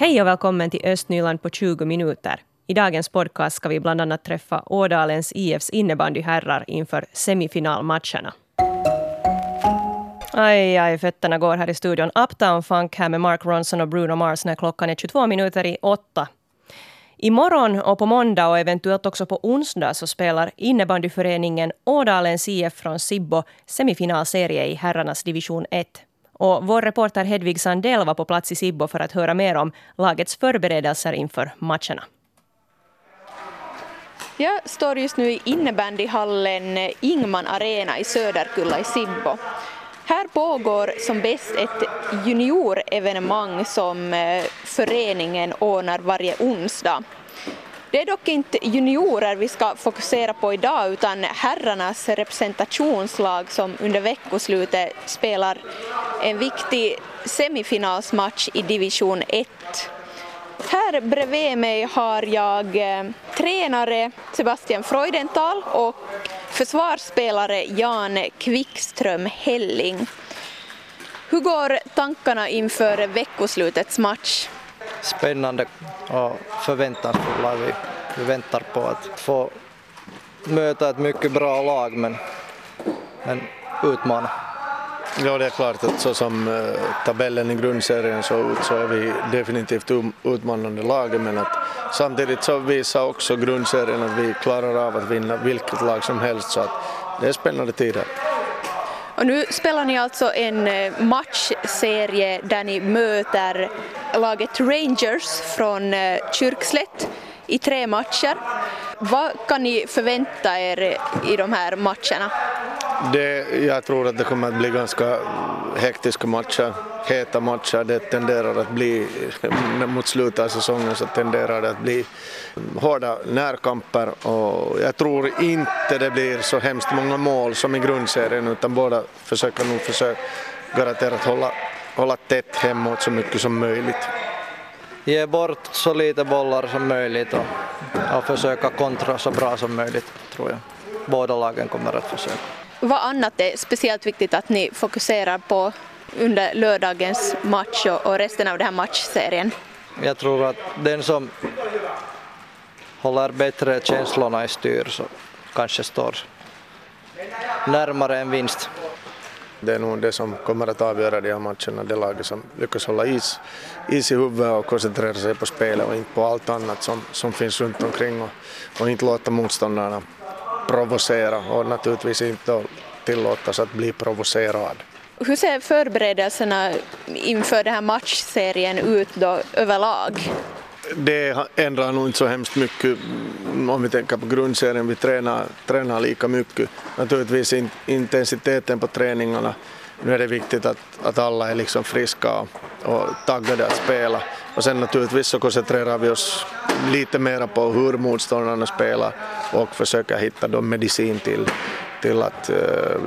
Hej och välkommen till Östnyland på 20 minuter. I dagens podcast ska vi bland annat träffa Ådalens IFs innebandyherrar inför semifinalmatcherna. Aj, aj, fötterna går här i studion. Uptown Funk här med Mark Ronson och Bruno Mars när klockan är 22 minuter i åtta. Imorgon och på måndag och eventuellt också på onsdag så spelar innebandyföreningen Ådalens IF från Sibbo semifinalserie i herrarnas division 1. Och vår reporter Hedvig Sandell var på plats i Sibbo för att höra mer om lagets förberedelser inför matcherna. Jag står just nu i innebandyhallen Ingman Arena i Söderkulla i Sibbo. Här pågår som bäst ett juniorevenemang som eh, föreningen ordnar varje onsdag. Det är dock inte juniorer vi ska fokusera på idag utan herrarnas representationslag som under veckoslutet spelar en viktig semifinalsmatch i division 1. Här bredvid mig har jag eh, tränare Sebastian Freudenthal och försvarsspelare Jan Kvickström Helling. Hur går tankarna inför veckoslutets match? Spännande och förväntansfulla. Vi, vi väntar på att få möta ett mycket bra lag men, men utmana. Ja, det är klart att så som eh, tabellen i grundserien såg ut så är vi definitivt um, utmanande laget men att samtidigt så visar också grundserien att vi klarar av att vinna vilket lag som helst så att det är spännande tider. Och nu spelar ni alltså en eh, matchserie där ni möter laget Rangers från eh, Kyrkslätt i tre matcher. Vad kan ni förvänta er i de här matcherna? Det, jag tror att det kommer att bli ganska hektiska matcher, heta matcher. Det tenderar att bli, mot slutet av säsongen så tenderar det att bli hårda närkamper och jag tror inte det blir så hemskt många mål som i grundserien utan båda försöker nog försöka garanterat hålla, hålla tätt hemåt så mycket som möjligt. Ge bort så lite bollar som möjligt och, och försöka kontra så bra som möjligt tror jag. Båda lagen kommer att försöka. Vad annat är speciellt viktigt att ni fokuserar på under lördagens match och resten av den här matchserien? Jag tror att den som håller bättre känslorna i styr så kanske står närmare en vinst. Det är nog det som kommer att avgöra de här matcherna, det laget som lyckas hålla is, is i huvudet och koncentrera sig på spelet och inte på allt annat som, som finns runt omkring och, och inte låta motståndarna provocera och naturligtvis inte tillåtas att bli provocerad. Hur ser förberedelserna inför den här matchserien ut då överlag? Det ändrar nog inte så hemskt mycket om vi tänker på grundserien. Vi tränar, tränar lika mycket. Naturligtvis intensiteten på träningarna. Nu är det viktigt att, att alla är liksom friska och, och taggade att spela. Och sen naturligtvis så koncentrerar vi oss lite mera på hur motståndarna spelar och försöker hitta då medicin till, till att eh,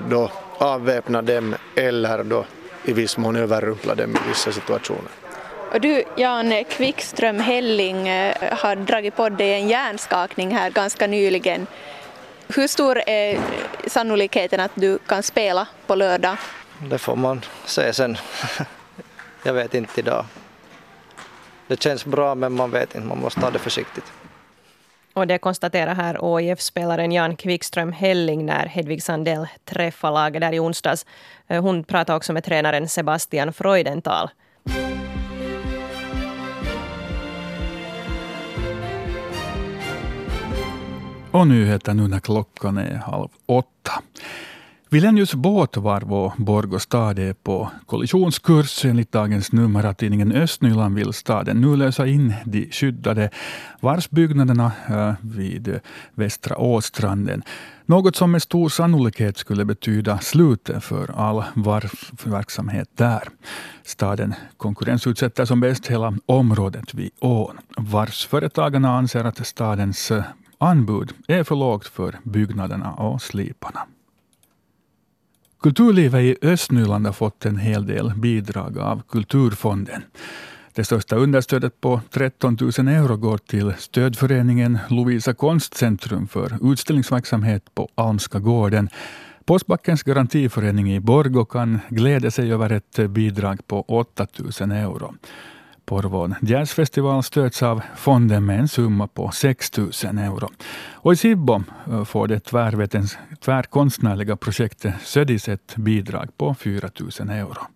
då avväpna dem eller då i viss mån överrumpla dem i vissa situationer. Och du Jan Kvickström Helling eh, har dragit på dig en hjärnskakning här ganska nyligen. Hur stor är sannolikheten att du kan spela på lördag? Det får man se sen. Jag vet inte idag. Det känns bra men man vet inte, man måste ta det försiktigt. Och det konstaterar här OIF-spelaren Jan Kvickström Helling när Hedvig Sandell träffade laget där i onsdags. Eh, hon pratade också med tränaren Sebastian Freudenthal. Och nyheter nu när klockan är halv åtta. Vilenius båtvarv och Borgostad är på kollisionskurs. Enligt dagens nummer av tidningen Östnyland vill staden nu lösa in de skyddade varvsbyggnaderna eh, vid Västra Åstranden. Något som med stor sannolikhet skulle betyda slutet för all varvsverksamhet där. Staden konkurrensutsätter som bäst hela området vid ån. Varvsföretagarna anser att stadens eh, anbud är för lågt för byggnaderna och sliparna. Kulturlivet i Östnyland har fått en hel del bidrag av Kulturfonden. Det största understödet på 13 000 euro går till stödföreningen Lovisa konstcentrum för utställningsverksamhet på Almska gården. Postbackens garantiförening i Borgå kan glädja sig över ett bidrag på 8 000 euro. Porvån jazzfestival stöds av fonden med en summa på 6 000 euro. Och i Sibbo eh, får det tvärkonstnärliga projektet Södis ett bidrag på 4 000 euro.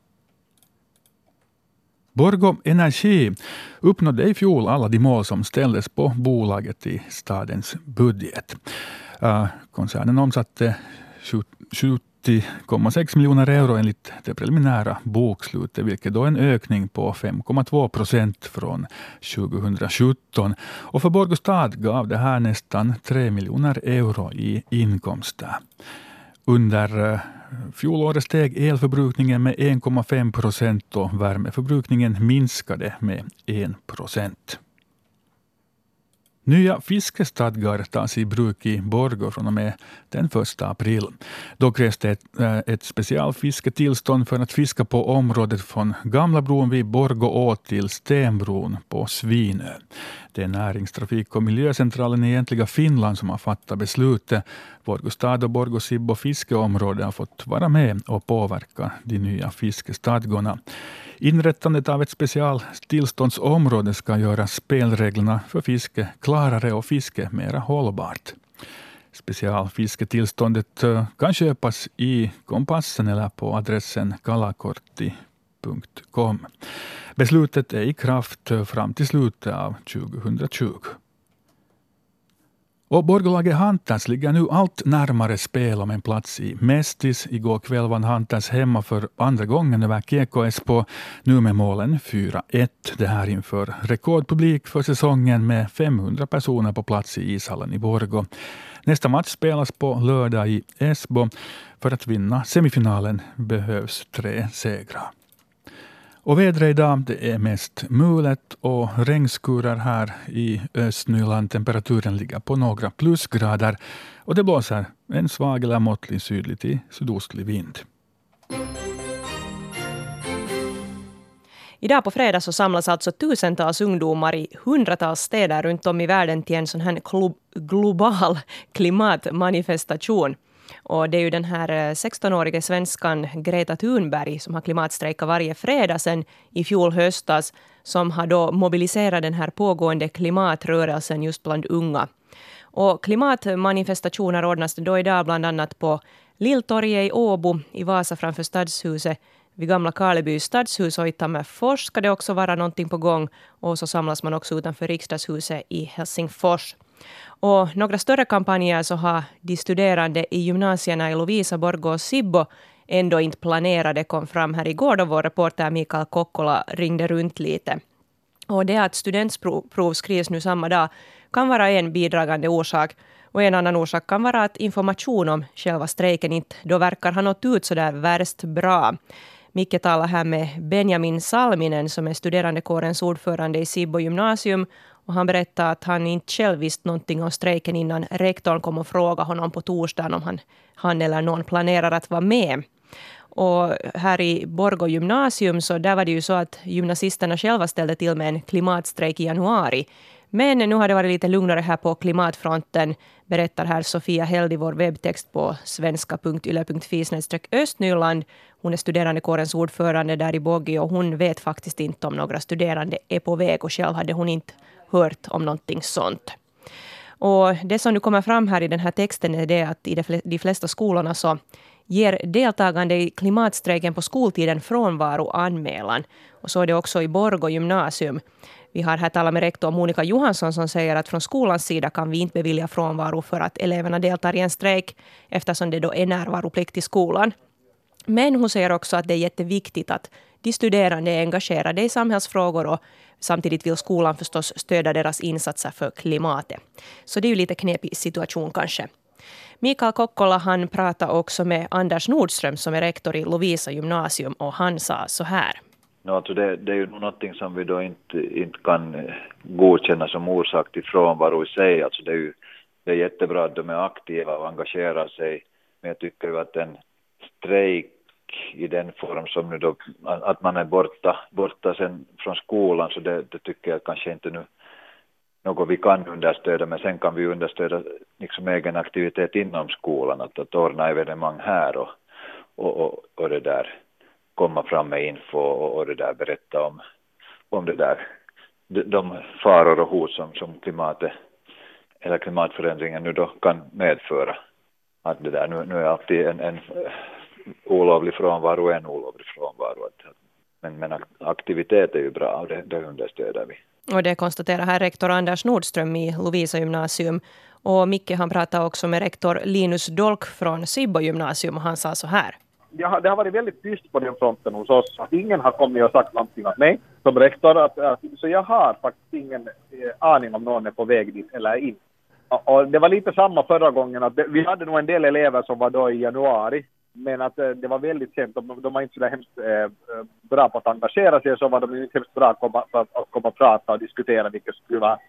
Borgo Energi uppnådde i fjol alla de mål som ställdes på bolaget i stadens budget. Eh, koncernen omsatte 80,6 miljoner euro enligt det preliminära bokslutet, vilket då är en ökning på 5,2 procent från 2017. Och för Borgå stad gav det här nästan 3 miljoner euro i inkomster. Under eh, fjolåret steg elförbrukningen med 1,5 procent och värmeförbrukningen minskade med 1 procent. Nya fiskestadgar tas i bruk i Borgå från och med den 1 april. Då krävs det ett, eh, ett specialfisketillstånd för att fiska på området från Gamla bron vid Borgå å till Stenbron på Svinö. Det är Näringstrafik och miljöcentralen i egentliga Finland som har fattat beslutet. Borgå stad och Borgå Sibbo fiskeområde har fått vara med och påverka de nya fiskestadgorna. Inrättandet av ett specialtillståndsområde ska göra spelreglerna för fiske klarare och fiske mera hållbart. Specialfisketillståndet eh, kan köpas i kompassen eller på adressen kalakortti.com. Beslutet är i kraft eh, fram till slutet av 2020. Och Borgolaget Hunters ligger nu allt närmare spel om en plats i Mestis. Igår kväll vann Hunters hemma för andra gången över Kieko på nu med målen 4-1. Det här inför rekordpublik för säsongen med 500 personer på plats i ishallen i Borgo. Nästa match spelas på lördag i Esbo. För att vinna semifinalen behövs tre segrar. Och vädret idag det är mest mulet och regnskurar här i Östnyland. Temperaturen ligger på några plusgrader och det blåser en svag eller måttlig sydlig till sydostlig vind. Idag på fredag så samlas alltså tusentals ungdomar i hundratals städer runt om i världen till en sån här global klimatmanifestation. Och det är ju den här eh, 16-årige svenskan Greta Thunberg som har klimatstrejkat varje fredag sedan i fjol höstas som har då mobiliserat den här pågående klimatrörelsen just bland unga. Och klimatmanifestationer ordnas då idag bland annat på Lilltorget i Åbo, i Vasa framför Stadshuset, vid Gamla Karleby stadshus och i Tammerfors ska det också vara någonting på gång. Och så samlas man också utanför riksdagshuset i Helsingfors. Och några större kampanjer så har de studerande i gymnasierna i Lovisa, Borgå och Sibbo ändå inte planerade kom fram här igår då vår reporter Mikael Kokkola ringde runt lite. Och det att studentprov skrivs nu samma dag kan vara en bidragande orsak. Och en annan orsak kan vara att information om själva strejken inte då verkar ha nått ut så där värst bra. Micke talar här med Benjamin Salminen som är studerandekårens ordförande i Sibbo gymnasium och han berättade att han inte själv visste någonting om strejken innan rektorn kom och frågade honom på torsdagen om han, han eller någon planerar att vara med. Och här i Borgå gymnasium så där var det ju så att gymnasisterna själva ställde till med en klimatstrejk i januari. Men nu har det varit lite lugnare här på klimatfronten, berättar här Sofia Held i vår webbtext på svenska.yle.fi östnyland. Hon är studerandekårens ordförande där i Boggi och hon vet faktiskt inte om några studerande är på väg och själv hade hon inte hört om någonting sånt. Och det som nu kommer fram här i den här texten är det att i de flesta skolorna så ger deltagande i klimatstrejken på skoltiden frånvaroanmälan. Och så är det också i Borgå gymnasium. Vi har här talat med rektor Monica Johansson som säger att från skolans sida kan vi inte bevilja frånvaro för att eleverna deltar i en strejk eftersom det då är närvaroplikt i skolan. Men hon säger också att det är jätteviktigt att de studerande är engagerade i samhällsfrågor och samtidigt vill skolan förstås stödja deras insatser för klimatet. Så det är ju lite knepig situation kanske. Mikael Kokkola han pratade också med Anders Nordström som är rektor i Lovisa gymnasium och han sa så här. No, alltså det, det är ju någonting som vi då inte, inte kan eh, godkänna som orsak till frånvaro i sig. Alltså det är ju det är jättebra att de är aktiva och engagerar sig. Men jag tycker ju att en strejk i den form som nu då, att man är borta, borta sen från skolan, så det, det tycker jag kanske inte nu något vi kan understöda, men sen kan vi understöda liksom egen aktivitet inom skolan, att, att ordna evenemang här och, och, och, och det där komma fram med info och, och det där berätta om, om det där, de, de faror och hot som, som klimatet eller klimatförändringen nu då kan medföra. Att det där, nu, nu är alltid en, en olovlig frånvaro en olovlig frånvaro. Men, men aktivitet är ju bra och det, det understöder vi. Och det konstaterar här rektor Anders Nordström i Lovisa gymnasium. Och Micke han pratade också med rektor Linus Dolk från Sibbo gymnasium och han sa så här. Ja, det har varit väldigt tyst på den fronten hos oss. Att ingen har kommit och sagt någonting åt mig som rektor. Att, att, så jag har faktiskt ingen eh, aning om någon är på väg dit eller inte. Och det var lite samma förra gången. att det, Vi hade nog en del elever som var då i januari men att eh, det var väldigt känt. De, de var inte så hemskt eh, eh, bra på att engagera sig, så var de inte hemskt bra att komma, att, att komma och prata och diskutera, vilket skulle vara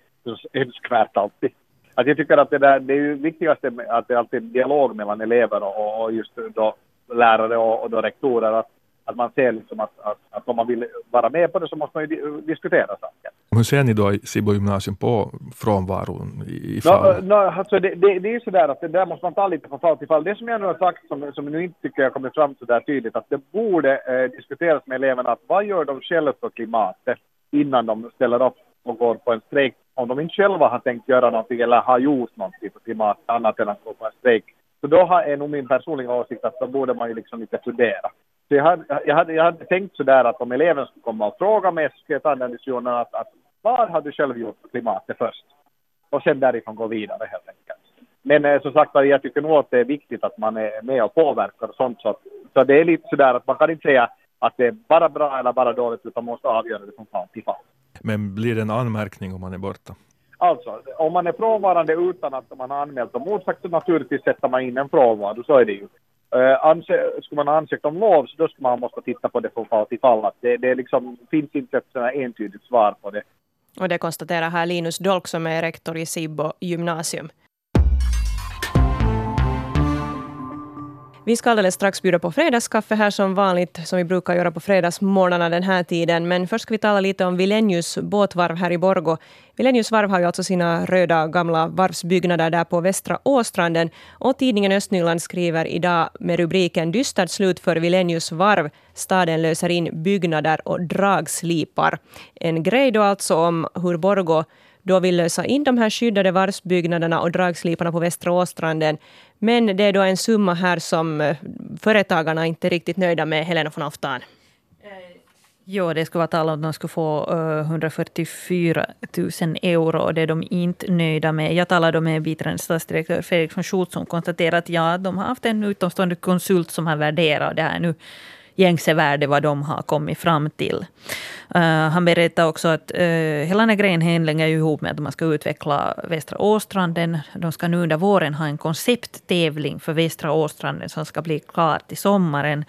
önskvärt alltid. Att jag tycker att det, där, det är ju viktigaste att det alltid är dialog mellan elever och, och just då lärare och, och då rektorer. Att, att man ser liksom att, att, att om man vill vara med på det så måste man ju diskutera saken. Hur ser ni då i Sibbo gymnasium på frånvaron i? No, no, alltså det, det, det är ju sådär att det där måste man ta lite från fall till fall. Det som jag nu har sagt, som, som nu inte tycker jag kommit fram så där tydligt, att det borde eh, diskuteras med eleverna att vad gör de själva för klimatet innan de ställer upp och går på en strejk. Om de inte själva har tänkt göra någonting eller har gjort någonting för klimatet annat än att gå på en strejk. Så då har, är nog min personliga åsikt att då borde man ju liksom lite fundera. Så jag hade, jag hade, jag hade tänkt sådär att om eleven skulle komma och fråga mig så skulle jag ta den diskussionen att, att var har du själv gjort klimatet först? Och sen därifrån gå vidare helt enkelt. Men eh, som sagt jag tycker nog att det är viktigt att man är med och påverkar och sånt. Så, så det är lite sådär att man kan inte säga att det är bara bra eller bara dåligt utan man måste avgöra det från fall till fall. Men blir det en anmärkning om man är borta? Alltså, om man är frånvarande utan att man har anmält dem motsagt så naturligtvis sätter man in en frånvaro, så är det ju. Uh, anse, skulle man ha ansökt om lov så då skulle man måste titta på det från fall till fall. Det, det liksom, finns inte ett entydigt svar på det. Och det konstaterar här Linus Dolk som är rektor i Sibbo gymnasium. Vi ska alldeles strax bjuda på fredagskaffe här som vanligt, som vi brukar göra på fredagsmorgnarna den här tiden. Men först ska vi tala lite om Vilenius båtvarv här i Borgo. Vilenius varv har ju alltså sina röda gamla varvsbyggnader där på västra Åstranden. Och tidningen Östnyland skriver idag med rubriken Dystert slut för Vilenius varv. Staden löser in byggnader och dragslipar. En grej då alltså om hur Borgo då vill lösa in de här skyddade varvsbyggnaderna och dragsliparna på Västra Åstranden. Men det är då en summa här som eh, företagarna inte är riktigt nöjda med. Helena von Aftan. Eh, jo, det skulle vara tal om att de skulle få eh, 144 000 euro och det är de inte nöjda med. Jag talade med biträdande statsdirektör Fredrik von Schultz som konstaterade att ja, de har haft en utomstående konsult som har värderat det här nu gängse värde vad de har kommit fram till. Uh, han berättade också att uh, hela den här grejen hänger ihop med att man ska utveckla Västra Åstranden. De ska nu under våren ha en koncepttävling för Västra Åstranden som ska bli klar till sommaren.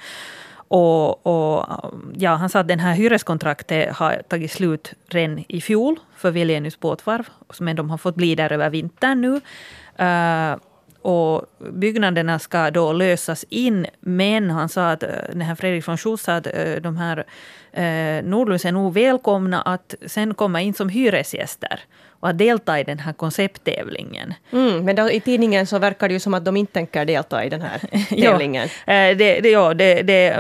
Och, och, ja, han sa att den här hyreskontraktet har tagit slut redan i fjol för Vilenius båtvarv. Men de har fått bli där över vintern nu. Uh, och byggnaderna ska då lösas in. Men han sa att, eh, den här Fredrik von Schultz sa att eh, de här eh, Nordlunds är nog välkomna att sen komma in som hyresgäster och att delta i den här koncepttävlingen. Mm, men då, i tidningen så verkar det ju som att de inte tänker delta i den här tävlingen. ja, eh, det, det, ja, det, det,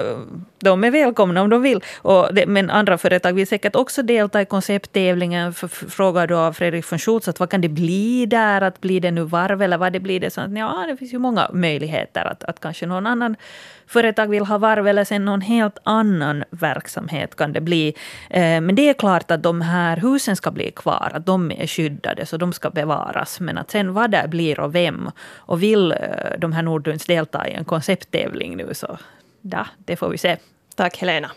de är välkomna om de vill. Och det, men andra företag vill säkert också delta i koncepttävlingen. Frågar då Fredrik von Schultz att vad kan det bli där? Att blir det nu varv eller vad det blir? Det? Så att, ja, det finns ju många möjligheter att, att kanske någon annan företag vill ha varv eller sen någon helt annan verksamhet kan det bli. Eh, men det är klart att de här husen ska bli kvar, att de är skyddade så de ska bevaras. Men att sen vad det blir och vem och vill eh, de här Nordlunds delta i en koncepttävling nu så ja, det får vi se. Tack Helena.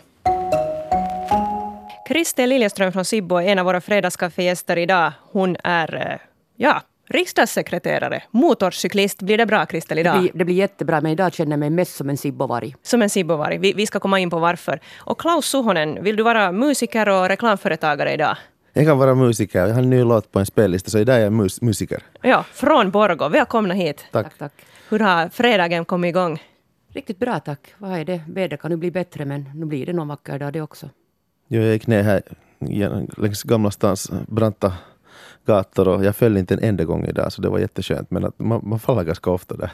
Kristel Liljeström från Sibbo är en av våra fredagskaffegäster idag. Hon är eh, ja, riksdagssekreterare, motorcyklist. Blir det bra, Kristel, idag? Det blir, det blir jättebra, men idag känner jag mig mest som en sibbovarg. Som en sibbovarg. Vi, vi ska komma in på varför. Och Klaus Suhonen, vill du vara musiker och reklamföretagare idag? Jag kan vara musiker. Jag har en ny låt på en spellista, så idag är jag mus musiker. Ja, från Borgå. Välkomna hit. Tack. tack, tack. Hur har fredagen kommit igång? Riktigt bra, tack. Vad är det? Vädret kan nu bli bättre, men nu blir det någon vacker dag det också. Jo, jag gick ner här längs Gamla stans branta gator och jag föll inte en enda gång idag så det var jätteskönt men att man, man faller ganska ofta där.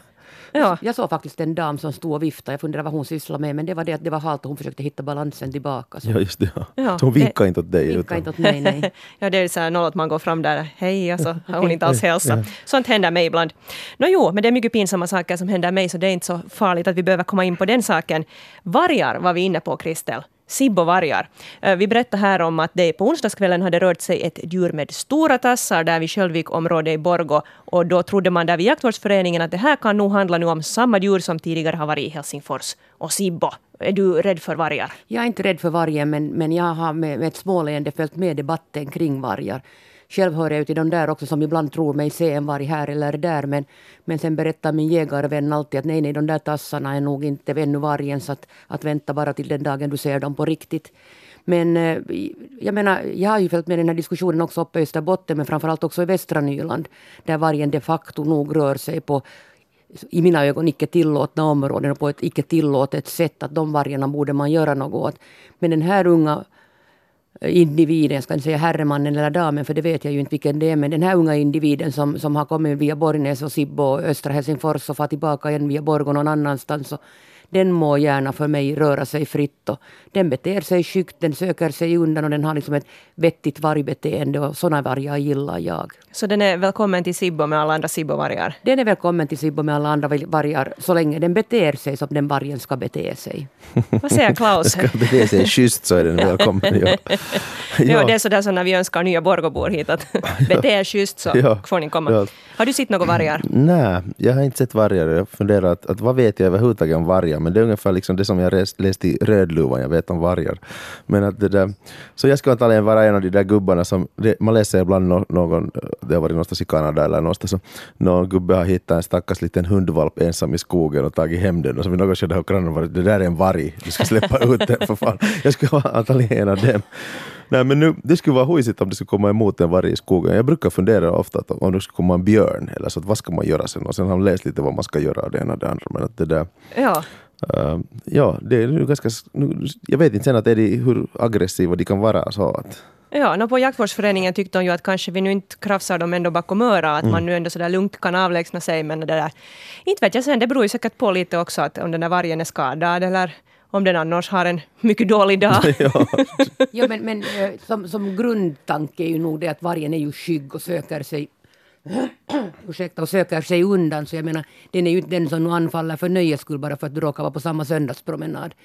Ja. Jag såg faktiskt en dam som stod och viftade. Jag funderade vad hon sysslade med. Men det var det att det var halt och hon försökte hitta balansen tillbaka. Så Ja, just det. Ja. Ja, Så hon vinkade inte åt dig. Utan, inte åt mig, nej. Ja, det är så här noll att man går fram där, hej, och så har hon inte alls hälsa. Sånt händer mig ibland. Nå jo, men det är mycket pinsamma saker som händer mig, så det är inte så farligt att vi behöver komma in på den saken. Vargar var vi inne på, Kristel. Sibbovargar. Eh, vi berättade här om att det på onsdagskvällen hade rört sig ett djur med stora tassar där vid Sköldvikområdet i Borgo. Och då trodde man där vid jaktvårdsföreningen att det här kan nog handla nu om samma djur som tidigare har varit i Helsingfors. Och Sibbo, är du rädd för vargar? Jag är inte rädd för vargen men, men jag har med, med ett småleende följt med debatten kring vargar. Själv hör jag till de där också som ibland tror mig se en varg här eller där men, men sen berättar min jägarvän alltid att nej, nej, de där tassarna är nog inte ännu vargen så att, att vänta bara till den dagen du ser dem på riktigt. Men eh, jag menar, jag har ju följt med den här diskussionen också uppe i Österbotten men framförallt också i västra Nyland där vargen de facto nog rör sig på i mina ögon icke tillåtna områden och på ett icke tillåtet sätt. Att de vargarna borde man göra något åt. Men den här unga individen, jag ska inte säga herremannen eller damen för det vet jag ju inte vilken det är, men den här unga individen som, som har kommit via Borgnäs och Sibbo och östra Helsingfors och far tillbaka igen via Borgå någon annanstans. Och den må gärna för mig röra sig fritt. Och den beter sig skyggt, den söker sig undan och den har liksom ett vettigt vargbeteende och sådana vargar gillar jag. Så den är välkommen till Sibbo med alla andra Sibbo-vargar? Den är välkommen till Sibbo med alla andra vargar så länge den beter sig som den vargen ska bete sig. Vad säger Klaus? ska bete sig schysst så är den välkommen. Ja. Ja, det är sådär som när vi önskar nya Borgobor hit, att bete er schysst så Ja. får ni komma. Ja. Har du sett några vargar? Nej, jag har inte sett vargar. Jag funderar att, att vad vet jag överhuvudtaget om vargar? Men det är ungefär liksom det som jag läste i Rödluvan, jag vet om vargar. Men att det där, så jag ska antagligen vara en av de där gubbarna som, det, man läser ibland nå- någon, det har varit någonstans i Kanada eller någonstans, så någon gubbe har hittat en stackars liten hundvalp ensam i skogen och tagit hem den och så vid något skede har grannen varit, det där är en varg, du ska släppa ut den för fan. Jag skulle vara antagligen en av dem. Nej men nu, det skulle vara hojsigt om det skulle komma emot en varg i skogen. Jag brukar fundera ofta att om det skulle komma en björn, eller så att vad ska man göra sen? Och sen har man läst lite vad man ska göra och det ena och det andra. Men att det där, Ja. Eh, ja, det är nu ganska, nu, jag vet inte sen att är de, hur aggressiva de kan vara. Så att, Ja, no, på jaktvårdsföreningen tyckte de ju att kanske vi nu inte krafsar dem ändå bakom örat, att Mm. man nu ändå sådär lugnt kan avlägsna sig. Men det där, inte vet jag sen, det beror ju säkert på lite också att om den där vargen är skadad eller om den annars har en mycket dålig dag. Ja, men, men eh, som, som grundtanke är ju nog det att vargen är ju skygg och söker sig ursäkta, och söker sig undan. Så jag menar, den är ju inte den som nu anfaller för nöjes skull bara för att du råkar vara på samma söndagspromenad.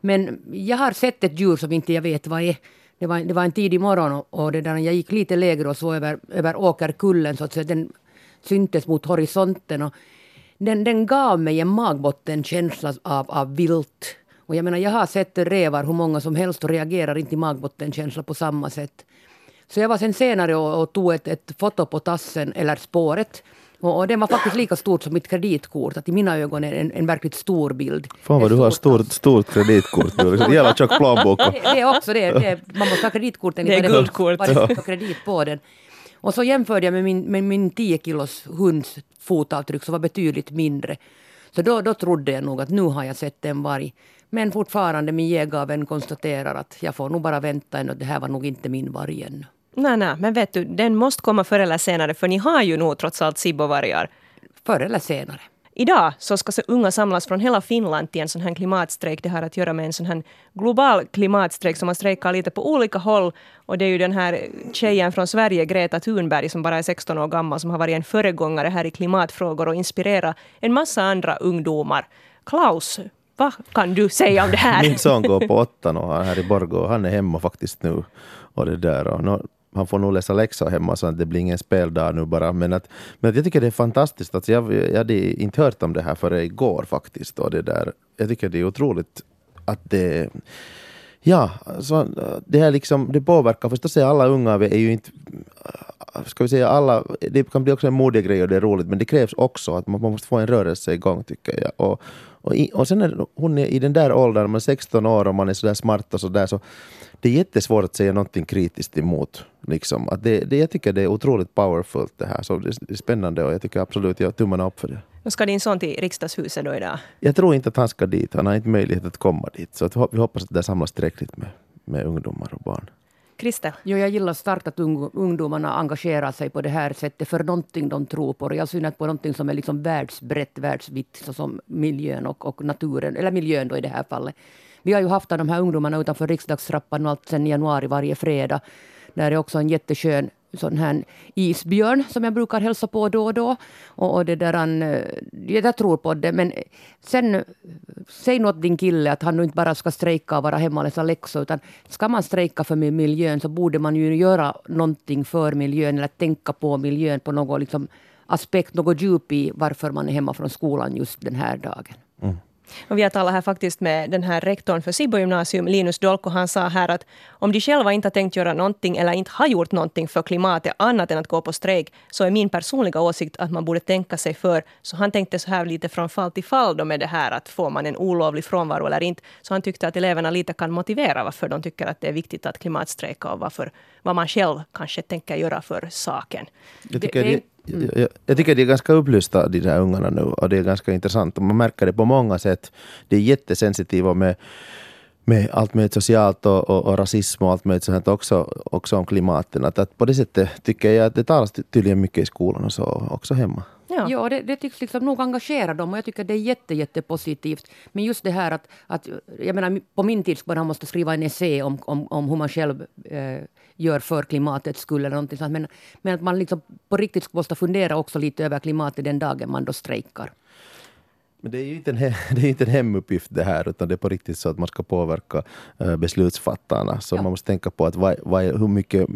Men jag har sett ett djur som inte jag vet vad är. Det var, det var en tidig morgon och, och det där, jag gick lite lägre och såg över, över åkerkullen så att den syntes mot horisonten. Och den, den gav mig en magbottenkänsla av, av vilt. Och jag menar, jag har sett rävar hur många som helst och reagerar inte i magbottenkänsla på samma sätt. Så jag var sen senare och, och tog ett, ett foto på tassen, eller spåret. Och, och den var faktiskt lika stort som mitt kreditkort. Att I mina ögon är en, en verkligt stor bild. fan vad En du har stor stort, stort kreditkort. Du har liksom jävla tjock plånbok. det, det är också det. det är, man måste ha kreditkorten. Det är guldkort. Vad det står kredit på den. Och så jämförde jag med min, med min 10 kilos hunds fotavtryck som var betydligt mindre. Så då, då trodde jag nog att nu har jag sett en varg. Men fortfarande min jägarvän konstaterar att jag får nog bara vänta ännu. Det här var nog inte min varg ännu. Nej, nej, men vet du, den måste komma förr eller senare, för ni har ju nog trots allt Sibbo-vargar. Förr eller senare. Idag så ska så unga samlas från hela Finland till en sån här klimatstrejk. Det har att göra med en sån här global klimatstrejk som man strejkar lite på olika håll. Och det är ju den här tjejen från Sverige, Greta Thunberg, som bara är 16 år gammal, som har varit en föregångare här i klimatfrågor och inspirerat en massa andra ungdomar. Klaus, vad kan du säga om det här? Min son går på åttan och här i Borgå och han är hemma faktiskt nu. Och det där. Och han får nog läsa läxor hemma så att det blir ingen speldag nu bara. Men, att, men att jag tycker det är fantastiskt. Alltså jag, jag hade inte hört om det här förrän igår faktiskt. Och det där. Jag tycker det är otroligt att det Ja, så det här liksom, det påverkar förstås alla unga är ju inte ska vi säga alla, det kan bli också en modegrej och det är roligt men det krävs också att man, man måste få en rörelse igång tycker jag. Och, och, i, och sen när hon är i den där åldern, man är 16 år och man är sådär smart och sådär så det är jättesvårt att säga någonting kritiskt emot. Liksom. Att det, det, jag tycker det är otroligt powerfult det här. Så det, är spännande och jag tycker absolut jag har tummarna upp för det. Nu ska din son till riksdagshuset då idag. Jag tror inte att han ska dit. Han har inte möjlighet att komma dit. Så att vi hoppas att det samlas tillräckligt med, med ungdomar och barn. Kristel? Jo, jag gillar starkt att ungdomarna engagerar sig på det här sättet för någonting de tror på. All synnerhet på någonting som är liksom världsbrett, världsvitt, såsom miljön och, och naturen, eller miljön då i det här fallet. Vi har ju haft de här ungdomarna utanför riksdagstrappan och allt sedan januari varje fredag. Där är också en jätteskön sån här isbjörn som jag brukar hälsa på då och då. Och, och det där han, eh, jag tror på det. Men sen, säg något din kille att han nu inte bara ska strejka och vara hemma och läsa läxor. Utan ska man strejka för miljön så borde man ju göra någonting för miljön eller tänka på miljön på något liksom aspekt, något djup i varför man är hemma från skolan just den här dagen. Mm. Och vi har talat här faktiskt med den här rektorn för Sibbo gymnasium, Linus Dolko. Han sa här att om de själva inte har tänkt göra någonting eller inte har gjort någonting för klimatet annat än att gå på strejk, så är min personliga åsikt att man borde tänka sig för. Så han tänkte så här lite från fall till fall då med det här att får man en olovlig frånvaro eller inte. Så han tyckte att eleverna lite kan motivera varför de tycker att det är viktigt att klimatstrejka och varför, vad man själv kanske tänker göra för saken. Jag tycker det, det, Mm. Jag, jag, tycker de är ganska upplysta de där ungarna nu och det är ganska intressant. Man märker det på många sätt. De är jättesensitiva med, med allt möjligt socialt och, och, och, rasism och allt möjligt sånt också, också om klimatet. Att, att på det sättet tycker jag att det talas tydligen mycket i skolan och så också hemma. Ja, ja det, det tycks liksom nog engagera dem och jag tycker det är jätte, jätte positivt. Men just det här att, att jag menar, på min tid skulle man måste skriva en essä om, om, om hur man själv eh, gör för klimatets skull eller någonting sånt. Men, men att man liksom på riktigt måste fundera också lite över klimatet den dagen man då strejkar. Men det är ju inte en, det är inte en hemuppgift det här, utan det är på riktigt så att man ska påverka uh, beslutsfattarna. Så ja. man måste tänka på att vad, vad, hur mycket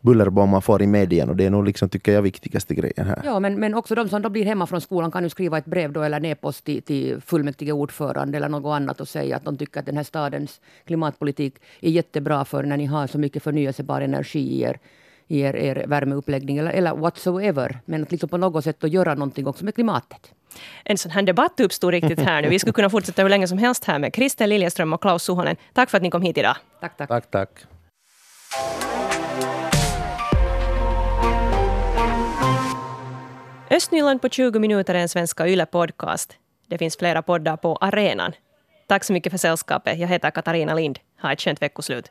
bullerbom man får i medien och det är nog liksom, tycker jag, viktigaste grejen här. Ja, men, men också de som då blir hemma från skolan kan ju skriva ett brev då eller en e-post till, till fullmäktige ordförande eller något annat och säga att de tycker att den här stadens klimatpolitik är jättebra för när ni har så mycket förnyelsebar energi i er i er, er värmeuppläggning eller, eller whatsoever. Men att liksom på något sätt att göra någonting också med klimatet. En sån här debatt uppstod riktigt här nu. Vi skulle kunna fortsätta hur länge som helst här med Kristel Liljeström och Klaus Suhonen. Tack för att ni kom hit idag. Tack, tack. tack, tack. Östnyland på 20 minuter är en svenska YLE-podcast. Det finns flera poddar på arenan. Tack så mycket för sällskapet. Jag heter Katarina Lind. Ha ett skönt veckoslut.